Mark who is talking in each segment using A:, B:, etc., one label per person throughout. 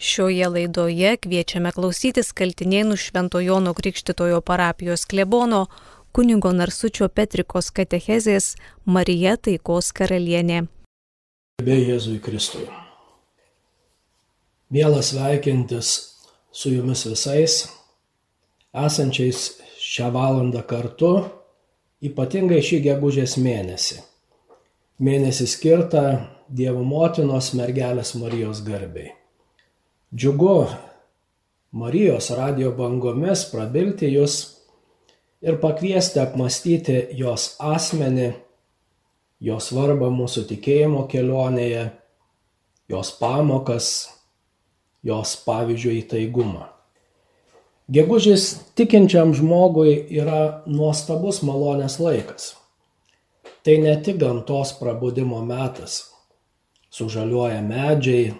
A: Šioje laidoje kviečiame klausytis Kaltinėnų Šventojono Krikštitojo parapijos klebono kunigo Narsučio Petrikos katechezės Marija Taikos karalienė.
B: Be Jėzui Kristui. Mielas sveikintis su jumis visais, esančiais šią valandą kartu, ypatingai šį gegužės mėnesį. Mėnesį skirtą Dievo motinos mergelės Marijos garbiai. Džiugu Marijos radio bangomis prabilti jūs ir pakviesti apmastyti jos asmenį, jos svarbą mūsų tikėjimo kelionėje, jos pamokas, jos pavyzdžio įtaigumą. Gegužis tikinčiam žmogui yra nuostabus malonės laikas. Tai ne tik gamtos prabudimo metas. Sužaliuoja medžiai,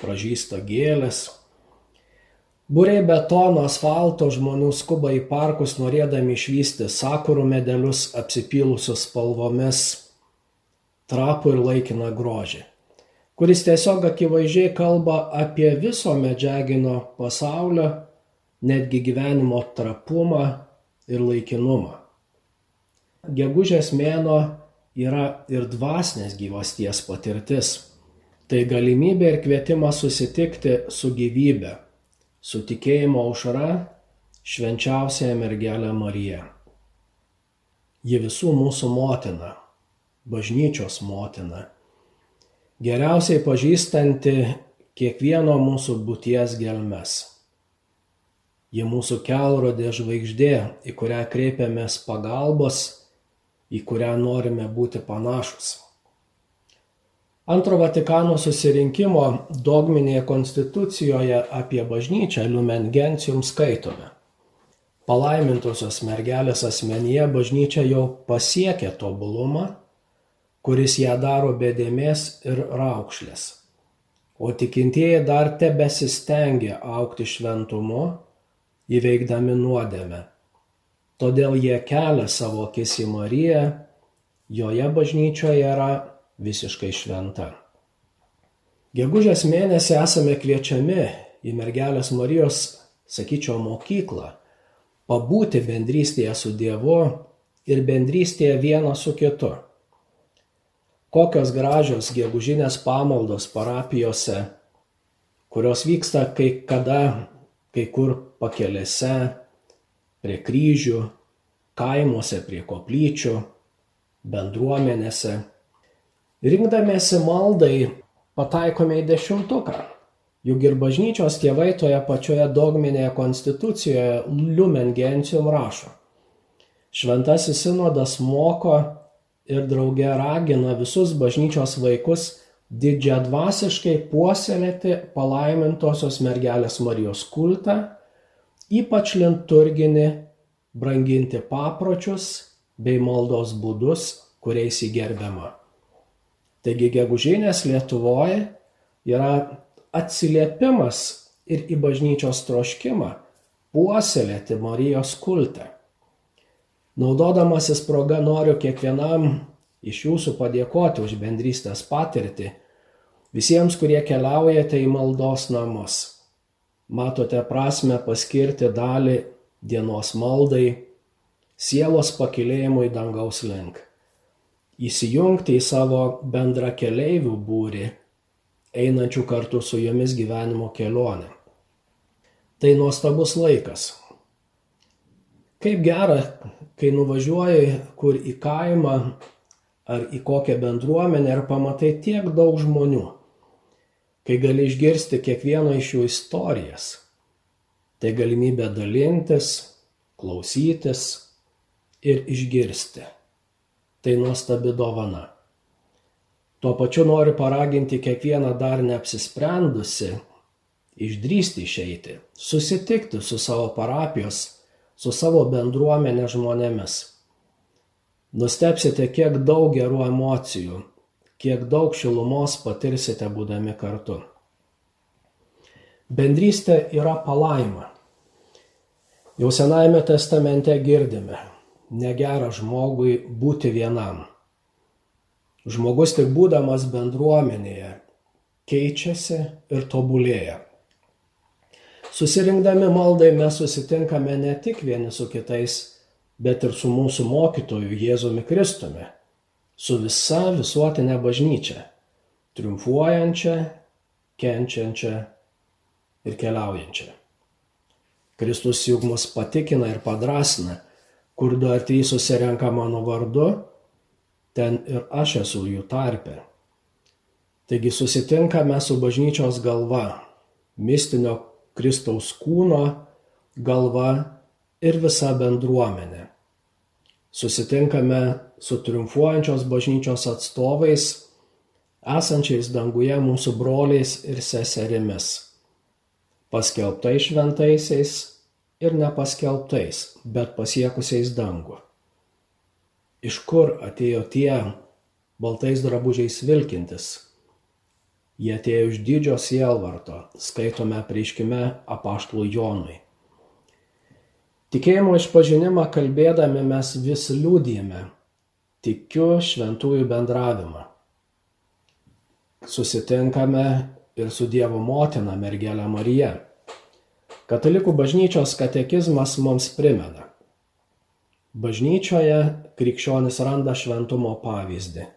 B: pražysta gėlės, Būriai betono asfalto žmonių skuba į parkus norėdami išvysti sakurų medelius apsipylusius spalvomis, trapų ir laikiną grožį, kuris tiesiog akivaizdžiai kalba apie viso medžiagino pasaulio, netgi gyvenimo trapumą ir laikinumą. Gegužės mėno yra ir dvasinės gyvasties patirtis. Tai galimybė ir kvietimas susitikti su gyvybe su tikėjimo aušra švenčiausiąją mergelę Mariją. Ji visų mūsų motina, bažnyčios motina, geriausiai pažįstanti kiekvieno mūsų būties gelmes. Ji mūsų kelrodė žvaigždė, į kurią kreipiamės pagalbos, į kurią norime būti panašus. Antro Vatikano susirinkimo dogminėje konstitucijoje apie bažnyčią Lumen Gentium skaitome. Palaimintosios mergelės asmenyje bažnyčia jau pasiekė tobulumą, kuris ją daro bedėmės ir raukšlės. O tikintieji dar tebesistengia aukti šventumu, įveikdami nuodėmę. Todėl jie kelia savo akis į Mariją, joje bažnyčioje yra visiškai šventa. Gegužės mėnesį esame kviečiami į mergelės Marijos, sakyčiau, mokyklą, pabūti bendrystėje su Dievu ir bendrystėje vienas su kitu. Kokios gražios gegužinės pamaldos parapijose, kurios vyksta kai kada, kai kur pakelėse, prie kryžių, kaimuose prie koplyčių, bendruomenėse Rinkdamiesi maldai pataikome į dešimtuką. Juk ir bažnyčios tėvai toje pačioje dogminėje konstitucijoje Lumen Gentium rašo. Šventasis sinodas moko ir drauge ragina visus bažnyčios vaikus didžią dvasiškai puoselėti palaimintosios mergelės Marijos kultą, ypač liturginį, branginti papročius bei maldos būdus, kuriais įgerbiama. Taigi gegužinės Lietuvoje yra atsiliepimas ir į bažnyčios troškimą puoselėti Marijos kultą. Naudodamasis proga noriu kiekvienam iš jūsų padėkoti už bendrystės patirtį, visiems, kurie keliaujate į maldos namus. Matote prasme paskirti dalį dienos maldai, sielos pakilėjimui dangaus link įsijungti į savo bendrakeleivių būrį, einančių kartu su jomis gyvenimo kelionę. Tai nuostabus laikas. Kaip gera, kai nuvažiuoji kur į kaimą ar į kokią bendruomenę ir pamatai tiek daug žmonių, kai gali išgirsti kiekvieno iš jų istorijas. Tai galimybė dalintis, klausytis ir išgirsti tai nuostabi dovana. Tuo pačiu noriu paraginti kiekvieną dar neapsisprendusi išdrysti išeiti, susitikti su savo parapijos, su savo bendruomenė žmonėmis. Nustepsite, kiek daug gerų emocijų, kiek daug šilumos patirsite būdami kartu. Bendrystė yra palaima. Jau Senajame testamente girdime, negera žmogui būti vienam. Žmogus tik būdamas bendruomenėje keičiasi ir tobulėja. Susirinkdami maldai mes susitinkame ne tik vieni su kitais, bet ir su mūsų mokytoju Jėzumi Kristumi, su visa visuotinė bažnyčia, triumfuojančia, kenčiančia ir keliaujančia. Kristus juk mus patikina ir padrasina, kur du ar trys susirenka mano vardu, ten ir aš esu jų tarpe. Taigi susitinkame su bažnyčios galva, mistinio Kristaus kūno galva ir visa bendruomenė. Susitinkame su triumfuojančios bažnyčios atstovais, esančiais danguje mūsų broliais ir seserimis, paskelbtais šventaisiais ir nepaskelbtais, bet pasiekusiais dangų. Iš kur atėjo tie baltais drabužiais vilkintis? Jie atėjo iš didžio sielvarto, skaitome prieškime apaštlų Jonui. Tikėjimo išpažinimą kalbėdami mes vis liūdėjame, tikiu šventųjų bendravimą. Susitinkame ir su Dievo motina mergelė Marija. Katalikų bažnyčios katekizmas mums primena. Bažnyčioje krikščionis randa šventumo pavyzdį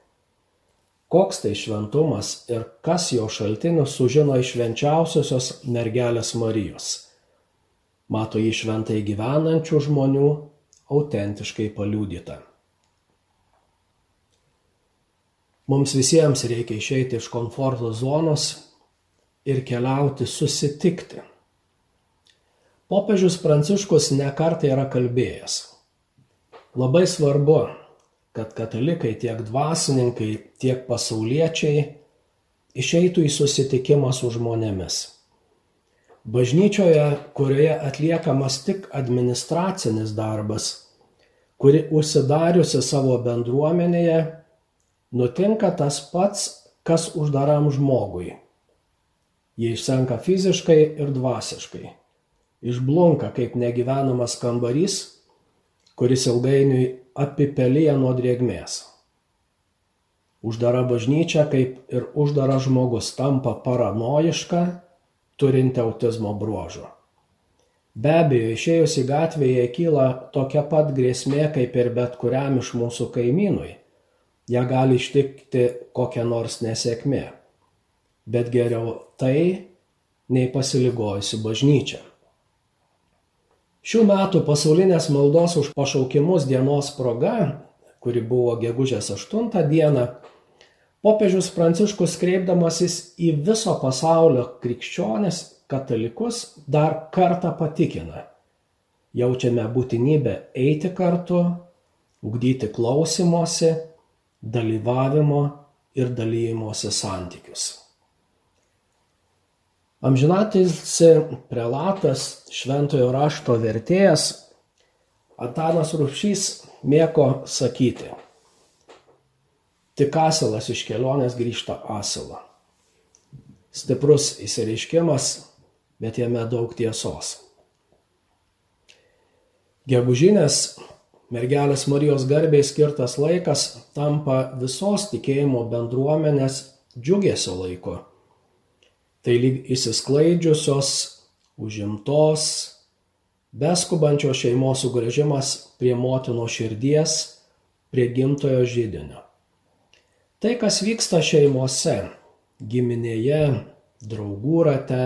B: koks tai šventumas ir kas jo šaltinius sužino iš švenčiausiosios mergelės Marijos. Mato jį šventai gyvenančių žmonių autentiškai paliūdyta. Mums visiems reikia išeiti iš komforto zonos ir keliauti susitikti. Popiežius Pranciškus nekartai yra kalbėjęs. Labai svarbu kad katalikai tiek dvasininkai, tiek pasauliečiai išeitų į susitikimą su žmonėmis. Bažnyčioje, kurioje atliekamas tik administracinis darbas, kuri užsidariusi savo bendruomenėje, nutinka tas pats, kas uždaram žmogui. Jie išsenka fiziškai ir dvasiškai. Išblunka kaip negyvenamas kambarys, kuris ilgainiui apipelija nuo drėgmės. Uždara bažnyčia, kaip ir uždara žmogus, tampa paranojiška, turinti autizmo bruožų. Be abejo, išėjus į gatvę jai kyla tokia pat grėsmė kaip ir bet kuriam iš mūsų kaimynui. Ja gali ištikti kokia nors nesėkmė. Bet geriau tai, nei pasiligojusi bažnyčia. Šių metų pasaulinės maldos už pašaukimus dienos proga, kuri buvo gegužės 8 dieną, popiežius Pranciškus kreipdamasis į viso pasaulio krikščionis, katalikus, dar kartą patikina. Jaučiame būtinybę eiti kartu, ugdyti klausimosi, dalyvavimo ir dalymosi santykius. Amžinatilsi prelatas šventojo rašto vertėjas Antanas Rupšys mėgo sakyti, tik asilas iš kelionės grįžta asilą. Stiprus įsireiškimas, bet jame daug tiesos. Gegužinės mergelės Marijos garbiai skirtas laikas tampa visos tikėjimo bendruomenės džiugesio laiko tai lyg išsisklaidžiusios, užimtos, beskubančios šeimos sugrįžimas prie motino širdies, prie gimtojo žydinio. Tai, kas vyksta šeimose, giminėje, draugų rate,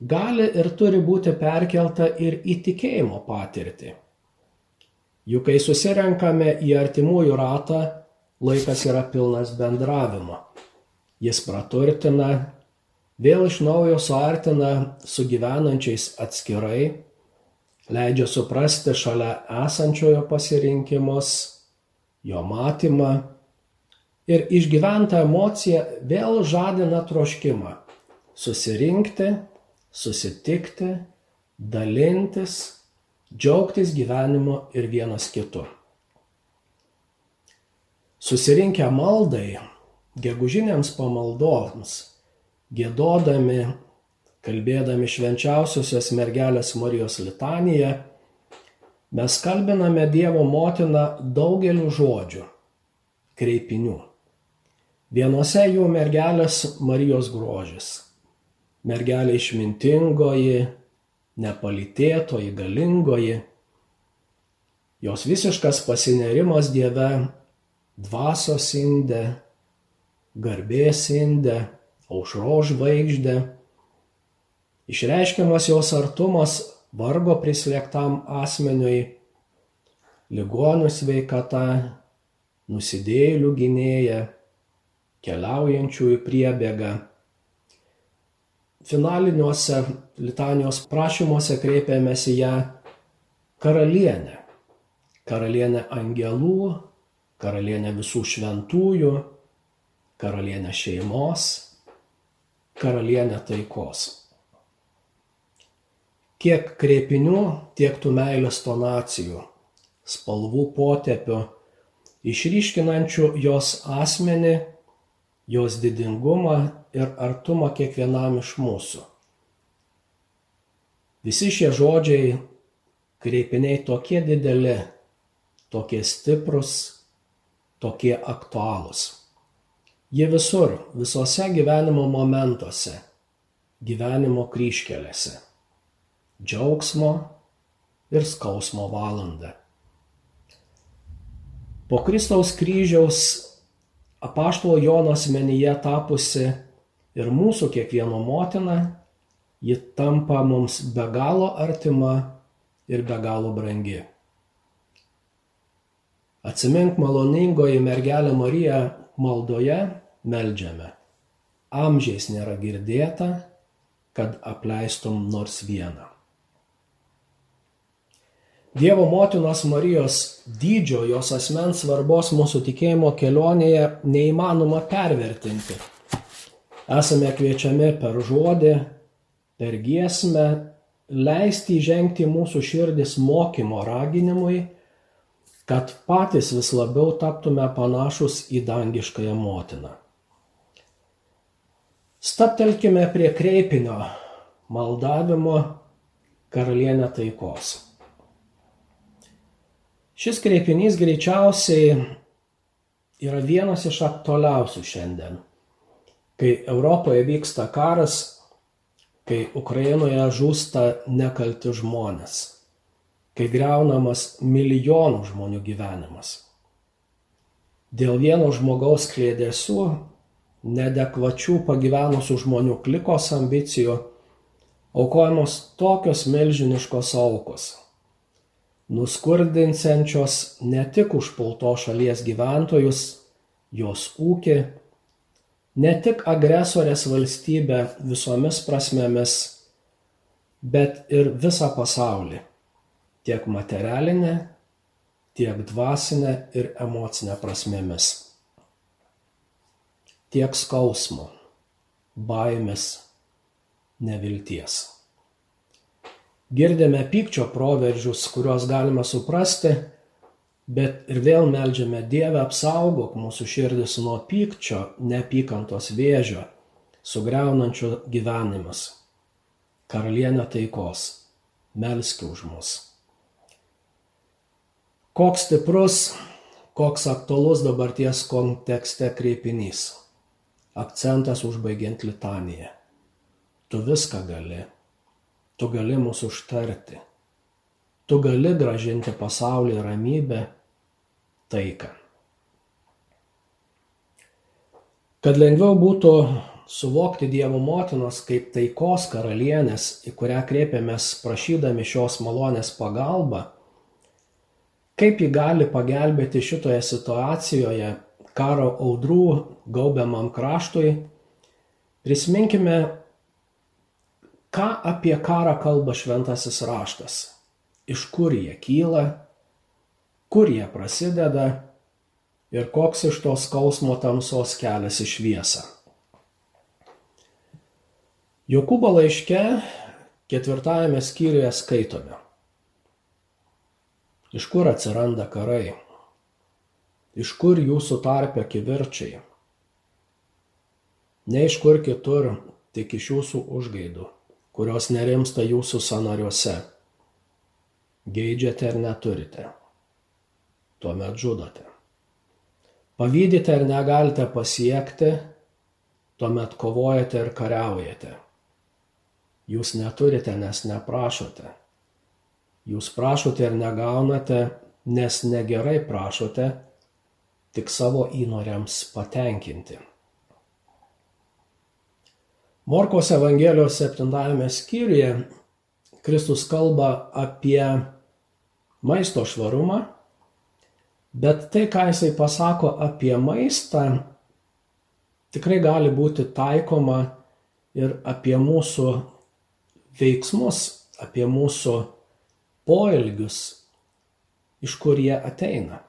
B: gali ir turi būti perkelta ir į tikėjimo patirtį. Juk kai susirenkame į artimųjų ratą, laikas yra pilnas bendravimo. Jis praturtina, vėl iš naujo suartina su gyvenančiais atskirai, leidžia suprasti šalia esančiojo pasirinkimus, jo matymą ir išgyventa emocija vėl žadina troškimą susirinkti, susitikti, dalintis, džiaugtis gyvenimu ir vienas kitu. Susirinkę maldai, gegužinėms pamaldoms, gėdodami, kalbėdami švenčiausiosios mergelės Marijos litaniją, mes kalbiname Dievo motiną daugeliu žodžių, kreipinių. Vienose jų mergelės Marijos grožis, mergelė išmintingoji, nepalitėtoji, galingoji. Jos visiškas pasinerimas Dieve dvasios indė, garbės indė, aušro žvaigždė. Išreiškiamas jos artumas vargo prislėgtam asmeniui, ligonių sveikata, nusidėjėlių gynėja, keliaujančių į priebėgą. Finaliniuose litanijos prašymuose kreipiamės į ją karalienę. Karalienę angelų, karalienę visų šventųjų, karalienę šeimos, karalienę taikos. Kiek kreipinių, tiek tų meilės tonacijų, spalvų potėpių, išryškinančių jos asmenį, jos didingumą ir artumą kiekvienam iš mūsų. Visi šie žodžiai, kreipiniai tokie dideli, tokie stiprus, tokie aktualūs. Jie visur, visose gyvenimo momentuose, gyvenimo kryškelėse. Džiaugsmo ir skausmo valanda. Po Kristaus kryžiaus apaštalo Jono asmenyje tapusi ir mūsų kiekvieno motina, ji tampa mums be galo artima ir be galo brangi. Atsimink maloningoji mergelė Marija maldoje meldžiame. Amžiais nėra girdėta, kad apleistum nors vieną. Dievo motinos Marijos dydžio, jos asmens svarbos mūsų tikėjimo kelionėje neįmanoma pervertinti. Esame kviečiami per žodį, per giesmę leisti įžengti mūsų širdis mokymo raginimui, kad patys vis labiau taptume panašus į dangiškąją motiną. Staptelkime prie kreipinio maldavimo karalienė taikos. Šis kreipinys greičiausiai yra vienas iš aktualiausių šiandien, kai Europoje vyksta karas, kai Ukrainoje žūsta nekalti žmonės, kai greunamas milijonų žmonių gyvenimas. Dėl vieno žmogaus klėdėsių, nedekvačių pagyvenusių žmonių klikos ambicijų, aukojamos tokios milžiniškos aukos nuskurdinsiančios ne tik užpultos šalies gyventojus, jos ūkį, ne tik agresorės valstybę visomis prasmėmis, bet ir visą pasaulį, tiek materialinę, tiek dvasinę ir emocinę prasmėmis. Tiek skausmo, baimės, nevilties. Girdime pykčio proveržius, kuriuos galime suprasti, bet ir vėl melžiame Dievę apsaugok mūsų širdis nuo pykčio, neapykantos vėžio, sugriaunančio gyvenimus. Karalienė taikos, melski už mus. Koks stiprus, koks aktualus dabarties kontekste kreipinys. Akcentas užbaigiant litaniją. Tu viską gali Tu gali mus užtarti. Tu gali gražinti pasaulį ramybę, taiką. Kad lengviau būtų suvokti Dievo motinos kaip taikos karalienės, į kurią kreipiamės prašydami šios malonės pagalbą, kaip ji gali pagelbėti šitoje situacijoje karo audrų gaubiamam kraštui, prisiminkime ką apie karą kalba šventasis raštas, iš kur jie kyla, kur jie prasideda ir koks iš tos skausmo tamsos kelias į šviesą. Jokūbo laiške ketvirtajame skyriuje skaitome. Iš kur atsiranda karai? Iš kur jūsų tarpio kivirčiai? Ne iš kur kitur, tik iš jūsų užgaidų kurios nerimsta jūsų sanariuose. Geidžiate ir neturite. Tuomet žudote. Pavydite ir negalite pasiekti, tuomet kovojate ir kariaujate. Jūs neturite, nes neprašote. Jūs prašote ir negaunate, nes negerai prašote, tik savo įnoriams patenkinti. Morkos Evangelijos 7 skyriuje Kristus kalba apie maisto švarumą, bet tai, ką jisai pasako apie maistą, tikrai gali būti taikoma ir apie mūsų veiksmus, apie mūsų poelgius, iš kur jie ateina.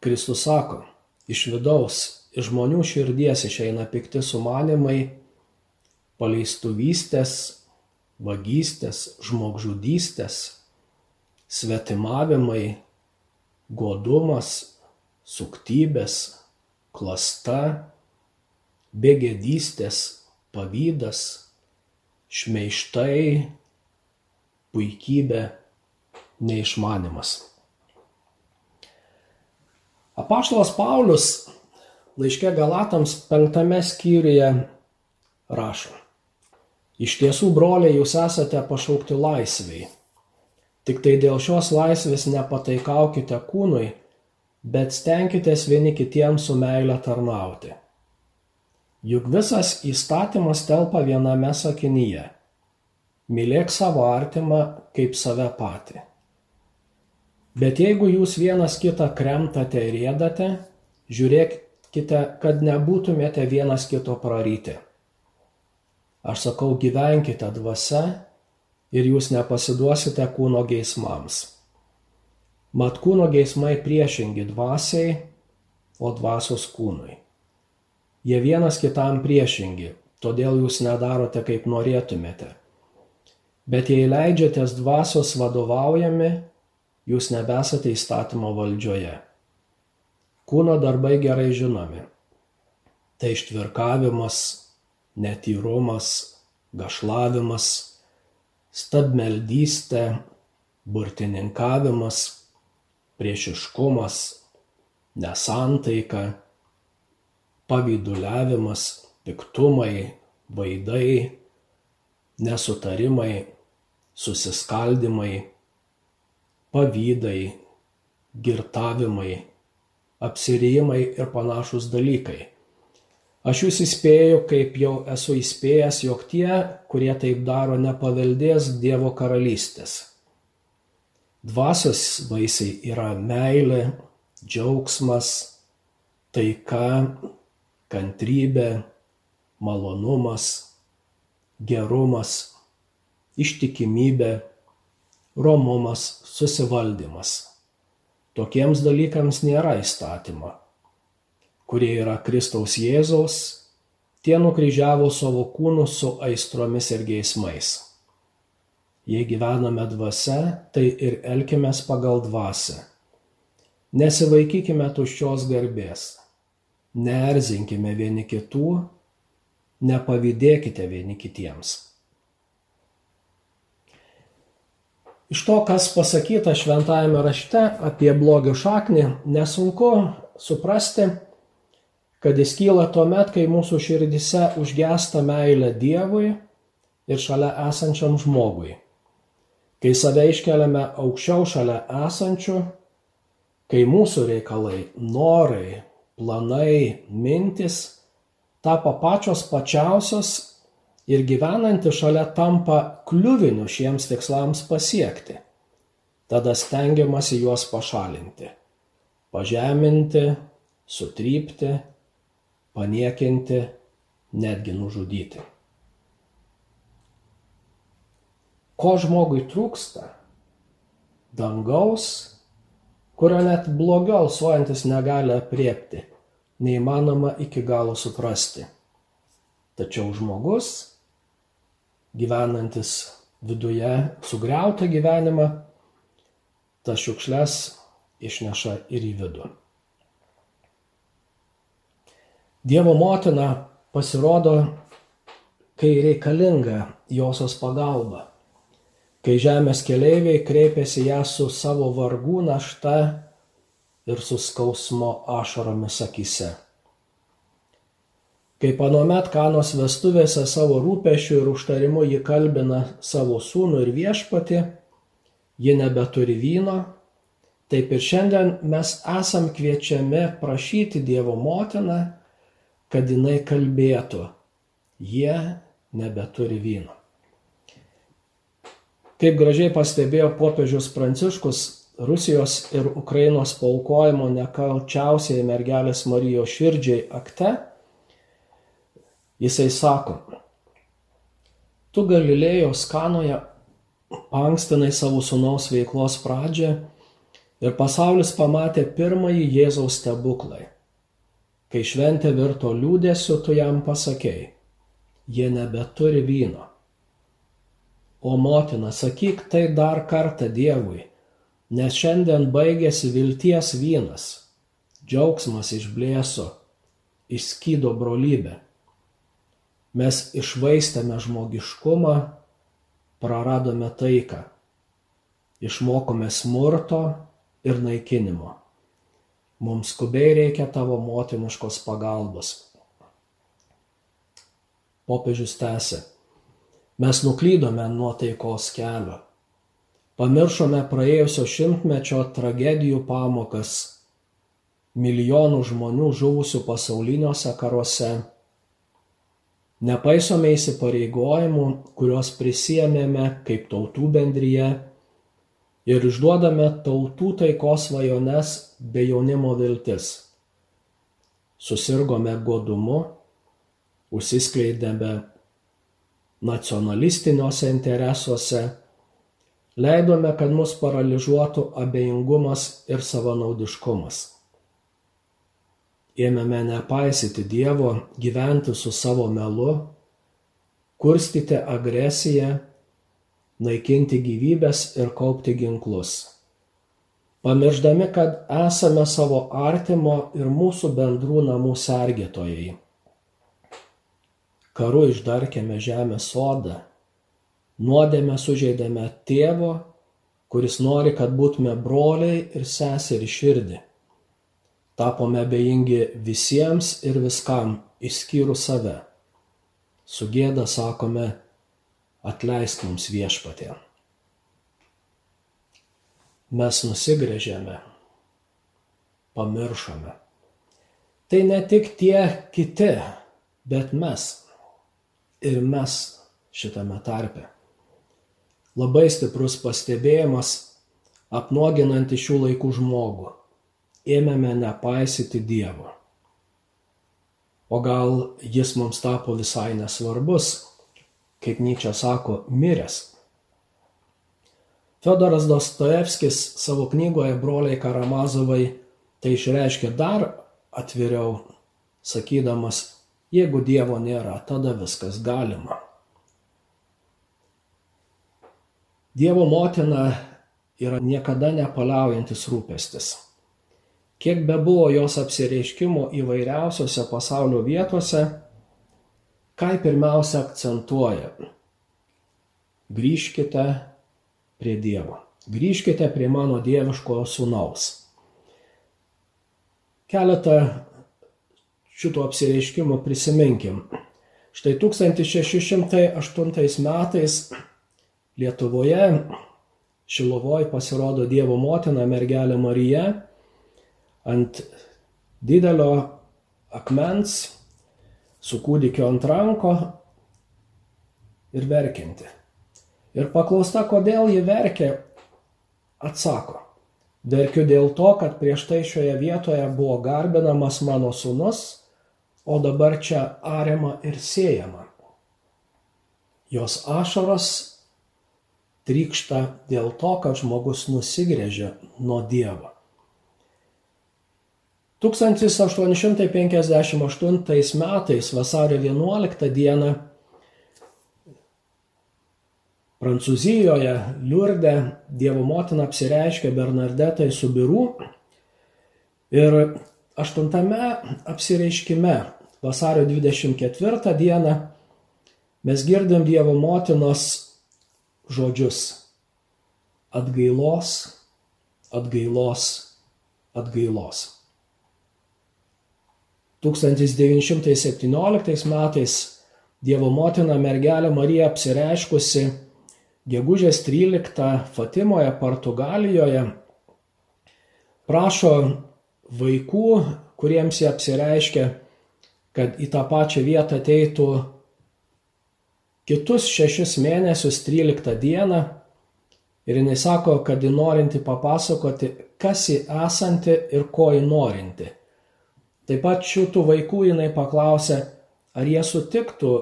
B: Kristus sako, iš vidaus, iš žmonių širdies išeina pikti sumanimai, paleistuvystės, vagystės, žmogžudystės, svetimavimai, godumas, suktybės, klasta, begėdystės, pavydas, šmeištai, puikybė, neišmanimas. Apaštalas Paulius laiške Galatams penktame skyriuje rašo. Iš tiesų, broliai, jūs esate pašaukti laisviai. Tik tai dėl šios laisvės nepataikaukite kūnui, bet stenkitės vieni kitiems su meile tarnauti. Juk visas įstatymas telpa viename sakinyje Mylėk savo artimą kaip save patį. Bet jeigu jūs vienas kitą kremtate ir rėdate, žiūrėkite, kad nebūtumėte vienas kito praryti. Aš sakau, gyvenkite dvasia ir jūs nepasiduosite kūno geismams. Mat kūno geismai priešingi dvasiai, o dvasios kūnui. Jie vienas kitam priešingi, todėl jūs nedarote kaip norėtumėte. Bet jei leidžiatės dvasios vadovaujami, jūs nebesate įstatymo valdžioje. Kūno darbai gerai žinomi. Tai ištvirkavimas, netyrumas, gašlavimas, stabmeldystė, burtininkavimas, priešiškumas, nesantaika, pavyduliavimas, piktumai, vaidai, nesutarimai, susiskaldimai, pavydai, girtavimai, apsirijimai ir panašus dalykai. Aš jūs įspėju, kaip jau esu įspėjęs, jog tie, kurie taip daro, nepaveldės Dievo karalystės. Dvasios vaisiai yra meilė, džiaugsmas, taika, kantrybė, malonumas, gerumas, ištikimybė, romumas, susivaldymas. Tokiems dalykams nėra įstatymo, kurie yra Kristaus Jėzaus, tie nukryžiavo savo kūnus su aistromis ir geismais. Jei gyvename dvasia, tai ir elkimės pagal dvasę. Nesivaikykime tuščios garbės, neerzinkime vieni kitų, nepavydėkite vieni kitiems. Iš to, kas pasakyta šventajame rašte apie blogio šaknį, nesunku suprasti, kad jis kyla tuo met, kai mūsų širdise užgesta meilė Dievui ir šalia esančiam žmogui. Kai save iškeliame aukščiau šalia esančių, kai mūsų reikalai, norai, planai, mintis tapo pačios pačiausios ir gyvenanti šalia tampa kliuviniu šiems tikslams pasiekti. Tada stengiamasi juos pašalinti, pažeminti, sutrypti, paniekinti, netgi nužudyti. Ko žmogui trūksta? Dangaus, kurio net blogiau alsuojantis negali apriepti, neįmanoma iki galo suprasti. Tačiau žmogus gyvenantis viduje sugriautą gyvenimą, tas šiukšles išneša ir į vidų. Dievo motina pasirodo, kai reikalinga josios pagalba, kai žemės keleiviai kreipiasi ją su savo vargų našta ir su skausmo ašaromis akise. Kaip anuomet kanos vestuvėse savo rūpešiu ir užtarimu jį kalbina savo sūnų ir viešpati, ji nebeturi vyno, taip ir šiandien mes esam kviečiami prašyti Dievo motiną, kad jinai kalbėtų, jie nebeturi vyno. Kaip gražiai pastebėjo popiežius Pranciškus, Rusijos ir Ukrainos paukojimo nekalčiausiai mergelės Marijos širdžiai akte, jisai sako, tu Galilėjos kanoje ankstinai savo sunaus veiklos pradžią ir pasaulis pamatė pirmąjį Jėzaus stebuklai. Kai šventė virto liūdėsiu, tu jam pasakėjai, jie nebeturi vyno. O motina, sakyk tai dar kartą Dievui, nes šiandien baigėsi vilties vynas, džiaugsmas išblėso, išskydo brolybę. Mes išvaistėme žmogiškumą, praradome taiką, išmokome smurto ir naikinimo. Mums skubiai reikia tavo motiniškos pagalbos. Popiežius tęsė. Mes nuklydome nuo taikos kelio. Pamiršome praėjusio šimtmečio tragedijų pamokas, milijonų žmonių žuvusių pasauliniuose karuose. Nepaisome įsipareigojimų, kuriuos prisėmėme kaip tautų bendryje ir išduodame tautų taikos svajones bei jaunimo viltis. Susirgome godumu, užsiskleidėme nacionalistiniuose interesuose, leidome, kad mus paralyžiuotų abejingumas ir savanaudiškumas. Ėmėme nepaisyti Dievo, gyventi su savo melu, kurstyti agresiją, naikinti gyvybės ir kaupti ginklus. Pamirždami, kad esame savo artimo ir mūsų bendrų namų sergėtojai karu išdarkėme žemės sodą, nuodėmę sužeidėme tėvo, kuris nori, kad būtume broliai ir seserį širdį. Tapome bejingi visiems ir viskam, išskyrus save. Sugėda sakome, atleisk mums viešpatė. Mes nusigrėžėme, pamiršome. Tai ne tik tie kiti, bet mes ir mes šitame tarpe. Labai stiprus pastebėjimas apnuoginanti šių laikų žmogų. Ėmėme nepaisyti Dievo. O gal jis mums tapo visai nesvarbus, kaip Nyčia sako, miręs. Fedoras Dostojevskis savo knygoje Broliai Karamazovai tai išreiškia dar atviriau, sakydamas, Jeigu Dievo nėra, tada viskas galima. Dievo motina yra niekada nepaliaujantis rūpestis. Kiek be buvo jos apsireiškimo įvairiausiose pasaulio vietose, ką pirmiausia akcentuoja. Grįžkite prie Dievo. Grįžkite prie mano dieviškojo sūnaus. Keletą šito apsireiškimo prisiminkim. Štai 1608 metais Lietuvoje Šilovoj pasirodo Dievo motina mergelė Marija ant didelio akmens su kūdikio ant ranko ir verkinti. Ir paklausta, kodėl ji verkė, atsako. Verkiu dėl to, kad prieš tai šioje vietoje buvo garbinamas mano sunus o dabar čia ariama ir siejama. Jos ašaros trykšta dėl to, kad žmogus nusigrėžia nuo Dievo. 1858 metais vasario 11 dieną Prancūzijoje Liurde Dievo motina apsireiškė Bernardetai Subirų ir aštuntame apsireiškime vasario 24 dieną mes girdim Dievo motinos žodžius atgailos, atgailos, atgailos. 1917 metais Dievo motina mergelė Marija apsireiškusi gegužės 13 Fatimoje, Portugalijoje, prašo vaikų, kuriems jie apsireiškia, kad į tą pačią vietą ateitų kitus šešis mėnesius 13 dieną ir jinai sako, kad ji norinti papasakoti, kas ji esanti ir ko ji norinti. Taip pat šitų vaikų jinai paklausė, ar jie sutiktų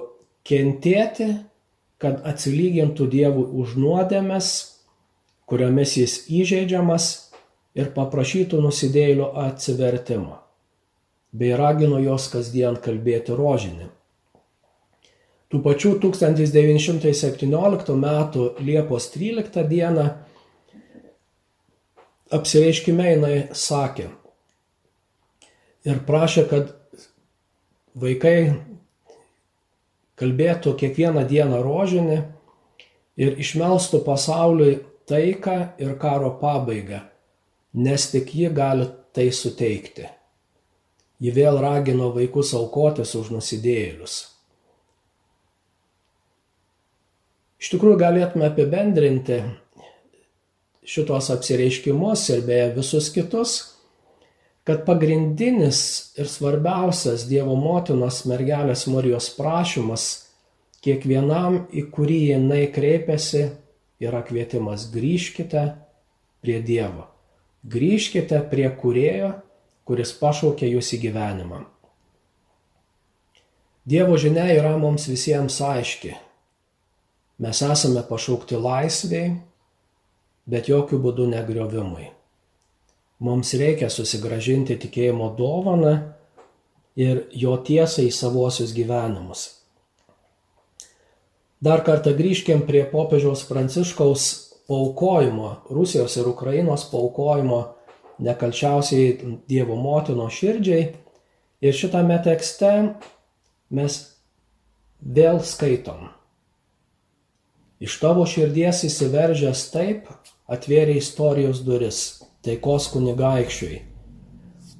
B: kentėti, kad atsilygintų Dievui už nuodėmes, kuriomis jis įžeidžiamas ir paprašytų nusidėlio atsivertimo bei ragino jos kasdien kalbėti rožinį. Tų pačių 1917 m. Liepos 13 d. apsireiškime jinai sakė ir prašė, kad vaikai kalbėtų kiekvieną dieną rožinį ir išmelstų pasauliui taiką ir karo pabaigą, nes tik ji gali tai suteikti. Ji vėl ragino vaikus aukotis už nusidėjėlius. Iš tikrųjų galėtume apibendrinti šitos apsireiškimus ir beje visus kitus, kad pagrindinis ir svarbiausias Dievo motinos mergelės Marijos prašymas kiekvienam, į kurį jinai kreipiasi, yra kvietimas grįžkite prie Dievo. Grįžkite prie kurėjo kuris pašaukė jūs į gyvenimą. Dievo žinia yra mums visiems aiški. Mes esame pašaukti laisviai, bet jokių būdų negriovimui. Mums reikia susigražinti tikėjimo dovaną ir jo tiesą į savuosius gyvenimus. Dar kartą grįžkim prie popiežiaus Pranciškaus paukojimo, Rusijos ir Ukrainos paukojimo nekalčiausiai Dievo motino širdžiai. Ir šitame tekste mes vėl skaitom. Iš tavo širdies įsiveržęs taip atvėrė istorijos duris taikos kunigaikščiui.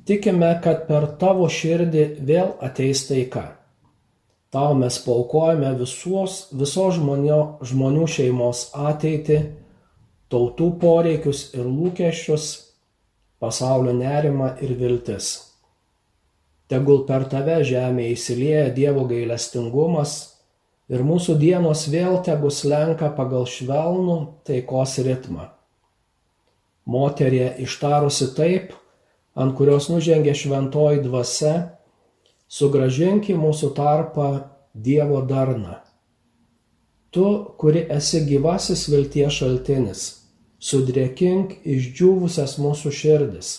B: Tikime, kad per tavo širdį vėl ateis taika. Tau mes paukojame visos, visos žmonio, žmonių šeimos ateitį, tautų poreikius ir lūkesčius pasaulio nerimą ir viltis. Tegul per tave žemė įsilieja Dievo gailestingumas ir mūsų dienos vėl tegu slenka pagal švelnų taikos ritmą. Moterie ištarusi taip, ant kurios nužengė šventoji dvasia, sugražink į mūsų tarpą Dievo darną. Tu, kuri esi gyvasis vilties šaltinis sudrėkink išdžiūvusias mūsų širdis.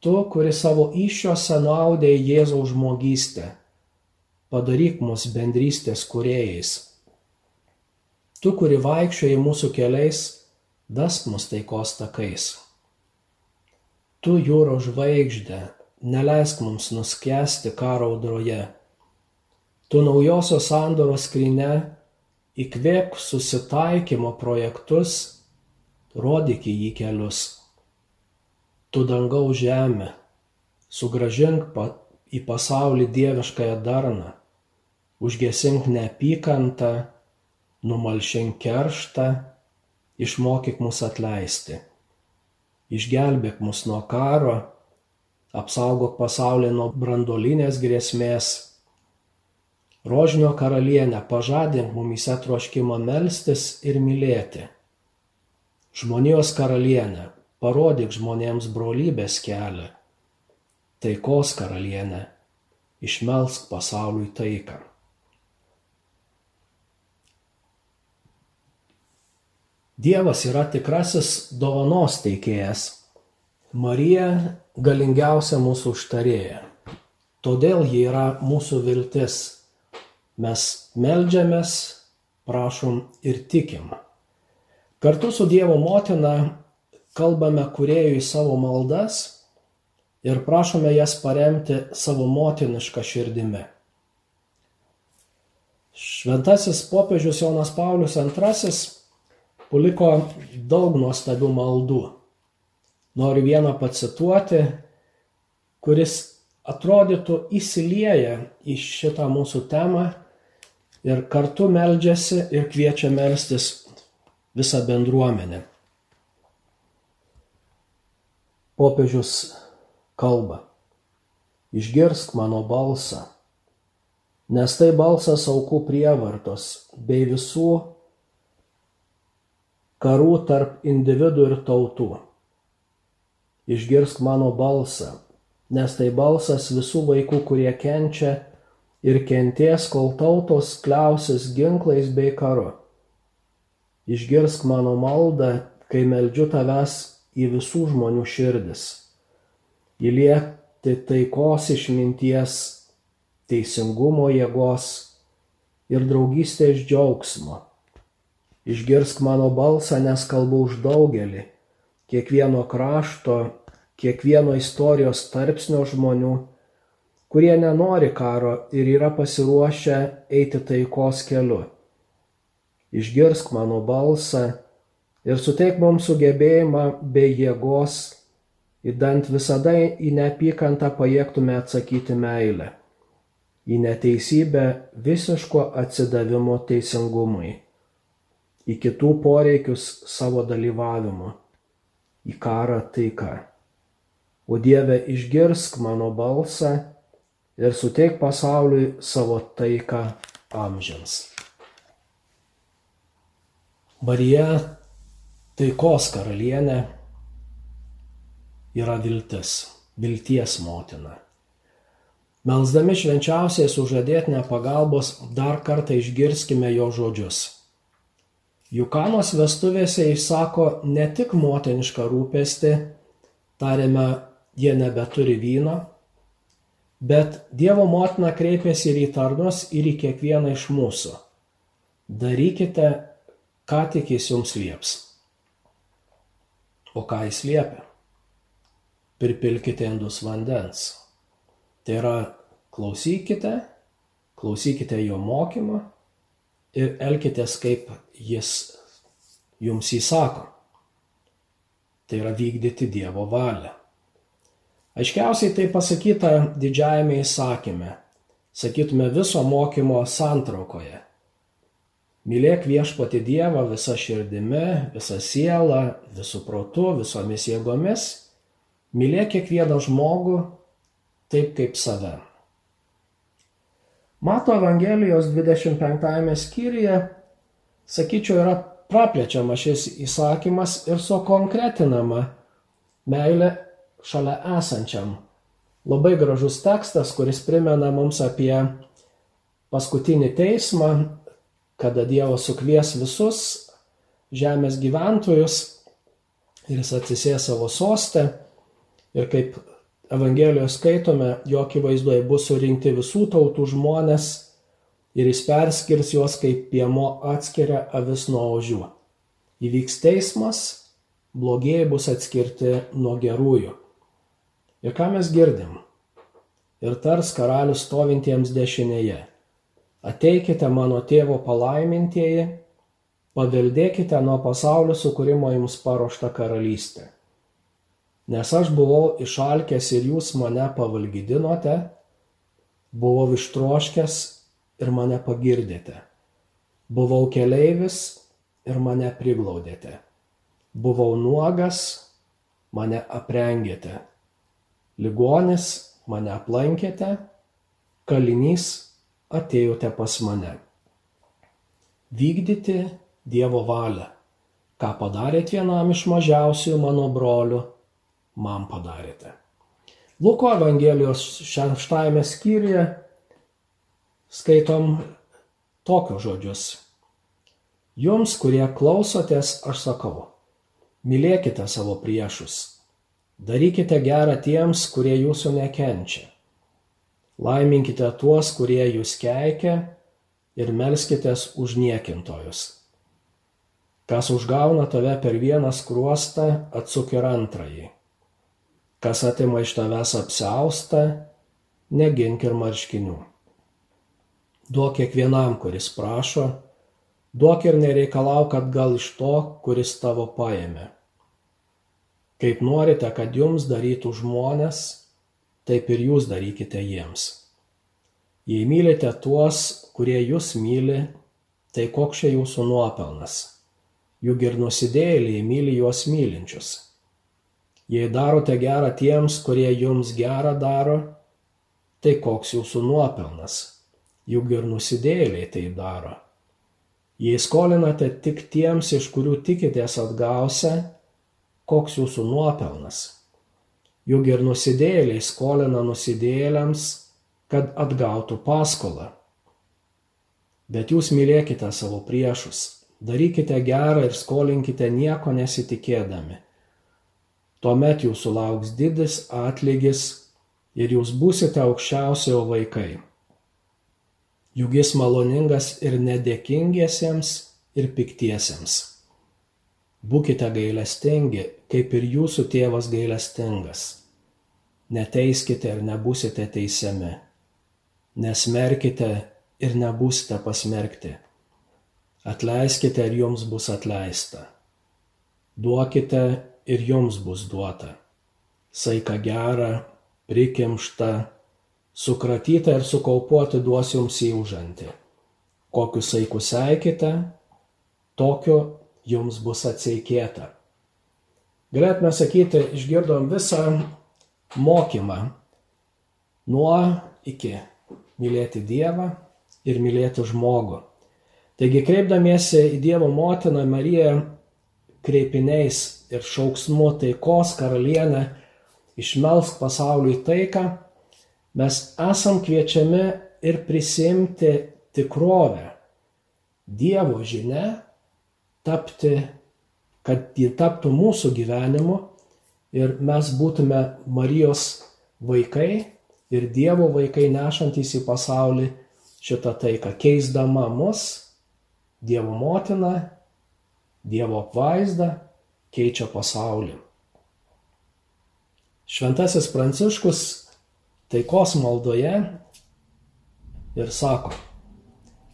B: Tu, kuri savo iššiose nuaudė Jėzaus žmogystę, padaryk mus bendrystės kuriejais. Tu, kuri vaikščioji mūsų keliais, vesk mus taikos takais. Tu, jūro žvaigždė, neleisk mums nuskesti karo audroje. Tu naujosios sandoros skryne įkvėpk susitaikymo projektus rodyk į jį kelius. Tu dangaus žemė, sugražink pa, į pasaulį dieviškąją darną, užgesink neapykantą, numalšink kerštą, išmokyk mus atleisti. Išgelbėk mus nuo karo, apsaugok pasaulį nuo brandolinės grėsmės. Rožinio karalienė pažadink mumyse troškimą melstis ir mylėti žmonijos karalienė, parodyk žmonėms brolybės kelią. Taikos karalienė, išmelsk pasauliui taiką. Dievas yra tikrasis dovanos teikėjas. Marija galingiausia mūsų užtarėja. Todėl ji yra mūsų viltis. Mes melžiamės, prašom ir tikim. Kartu su Dievo motina kalbame kuriejui savo maldas ir prašome jas paremti savo motinišką širdimi. Šventasis popiežius Jonas Paulius II paliko daug nuostabių maldų. Noriu vieną pacituoti, kuris atrodytų įsilieja į šitą mūsų temą ir kartu meldžiasi ir kviečia melstis visą bendruomenę. Popiežius kalba. Išgirsk mano balsą, nes tai balsas aukų prievartos bei visų karų tarp individų ir tautų. Išgirsk mano balsą, nes tai balsas visų vaikų, kurie kenčia ir kenties, kol tautos kliausis ginklais bei karu. Išgirsk mano maldą, kai meldžiu tavęs į visų žmonių širdis. Įlieti taikos išminties, teisingumo jėgos ir draugystės džiaugsmo Išgirsk mano balsą, nes kalbu už daugelį, kiekvieno krašto, kiekvieno istorijos tarpsnio žmonių, kurie nenori karo ir yra pasiruošę eiti taikos keliu. Išgirsk mano balsą ir suteik mums sugebėjimą bei jėgos, įdant visada į neapykantą pajėgtume atsakyti meilę, į neteisybę visiško atsidavimo teisingumui į kitų poreikius savo dalyvavimu, į karą taiką. O Dieve išgirsk mano balsą ir suteik pasauliui savo taiką amžiams. Marija taikos karalienė yra viltis, vilties motina. Melsdami švenčiausiai sužadėtinę pagalbos dar kartą išgirskime jo žodžius Jukanos vestuvėse išsako ne tik motinišką rūpestį, tariame, jie nebeturi vyno, bet Dievo motina kreipiasi ir į tarnus, ir į kiekvieną iš mūsų. Darykite, ką tik jis jums lieps. O ką jis liepia? Pripilkite indus vandens. Tai yra, klausykite, klausykite jo mokymą ir elkitės kaip jis jums įsako. Tai yra vykdyti Dievo valią. Aiškiausiai tai pasakyta didžiajame įsakyme, sakytume viso mokymo santraukoje. Mylėk viešpati Dievą visą širdimi, visą sielą, visų protų, visomis jėgomis. Mylėk kiekvieną žmogų taip kaip save. Mato Evangelijos 25 skyriuje, sakyčiau, yra praplečiamas šis įsakymas ir sukonkretinama meilė šalia esančiam. Labai gražus tekstas, kuris primena mums apie paskutinį teismą, kada Dievas sukvies visus žemės gyventojus ir jis atsisės savo sostę ir kaip Evangelijoje skaitome, jo akivaizdoje bus surinkti visų tautų žmonės ir jis perskirs juos kaip piemo atskiria avis nuo ožių. Įvyks teismas, blogieji bus atskirti nuo gerųjų. Ir ką mes girdim? Ir tars karalius stovintiems dešinėje. Ateikite mano tėvo palaimintieji, paveldėkite nuo pasaulio sukūrimo jums paruoštą karalystę nes aš buvau išalkęs ir jūs mane pavalgydinote, buvau ištroškęs ir mane pagirdėte, buvau keleivis ir mane priglaudėte, buvau nuogas, mane aprengėte, ligonis mane aplankėte, kalinys atėjote pas mane. Vykdyti Dievo valią, ką padarėt vienam iš mažiausių mano brolių man padarėte. Luko Evangelijos šeštajame skyriuje skaitom tokius žodžius. Jums, kurie klausotės, aš sakau, mylėkite savo priešus, darykite gerą tiems, kurie jūsų nekenčia, laiminkite tuos, kurie jūs keikia ir melskitės už niekintojus. Kas užgauna tave per vieną skruostą, atsuk ir antrąjį kas atima iš tavęs apsiaustą, negink ir marškinių. Duok kiekvienam, kuris prašo, duok ir nereikalauk atgal iš to, kuris tavo paėmė. Kaip norite, kad jums darytų žmonės, taip ir jūs darykite jiems. Jei mylite tuos, kurie jūs myli, tai koks čia jūsų nuopelnas? Juk ir nusidėjėliai myli juos mylinčius. Jei darote gerą tiems, kurie jums gerą daro, tai koks jūsų nuopelnas? Juk ir nusidėjėliai tai daro. Jei skolinate tik tiems, iš kurių tikitės atgausia, koks jūsų nuopelnas? Juk ir nusidėjėliai skolina nusidėjėliams, kad atgautų paskolą. Bet jūs mylėkite savo priešus, darykite gerą ir skolinkite nieko nesitikėdami. Tuomet jūsų lauks didis atlygis ir jūs būsite aukščiausiojo vaikai. Juk jis maloningas ir nedėkingiesiems ir piktiesiems. Būkite gailestingi, kaip ir jūsų tėvas gailestingas. Neteiskite ir nebusite teisiami. Nesmerkite ir nebūsite pasmerkti. Atleiskite ir jums bus atleista. Duokite ir jums bus duota. Saika gera, prikimšta, sukratyta ir sukaupuoti duos jums į užantį. Kokius saikus seikite, tokio jums bus atseikėta. Galėtume sakyti, išgirdom visą mokymą nuo iki mylėti Dievą, ir mylėti žmogų. Taigi kreipdamiesi į Dievo motiną Mariją kreipiniais ir šauksmu taikos karalienę išmelsk pasauliui taiką, mes esam kviečiami ir prisimti tikrovę. Dievo žinia tapti, kad ji taptų mūsų gyvenimu ir mes būtume Marijos vaikai ir Dievo vaikai nešantys į pasaulį šitą taiką, keisdama mus, Dievo motiną, Dievo apvaizdą, keičia pasaulį. Šventasis Pranciškus taikos maldoje ir sako,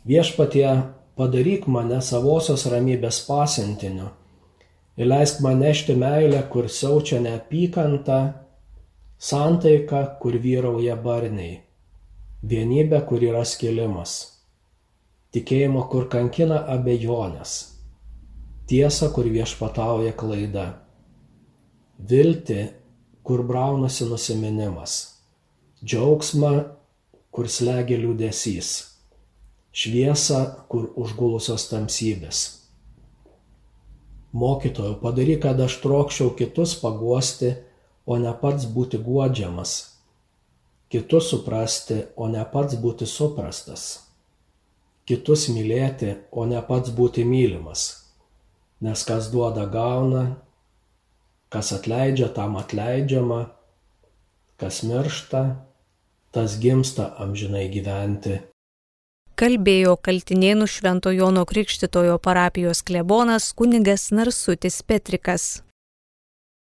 B: viešpatie padaryk mane savosios ramybės pasintiniu ir leisk man nešti meilę, kur siaučia neapykanta, santaiką, kur vyrauja barniai vienybę, kur yra skilimas, tikėjimo, kur kankina abejonės, tiesa, kur viešpatauja klaida, vilti, kur braunasi nusiminimas, džiaugsmą, kur slegia liūdėsys, šviesa, kur užgulusios tamsybės. Mokytojau, padaryk, kad aš trokščiau kitus paguosti, o ne pats būti guodžiamas. Kitus suprasti, o ne pats būti suprastas, kitus mylėti, o ne pats būti mylimas, nes kas duoda gauna, kas atleidžia, tam atleidžiama, kas miršta, tas gimsta amžinai gyventi.
A: Kalbėjo Kaltinėnų Švento Jono Krikštitojo parapijos klebonas kunigas Narsutis Petrikas.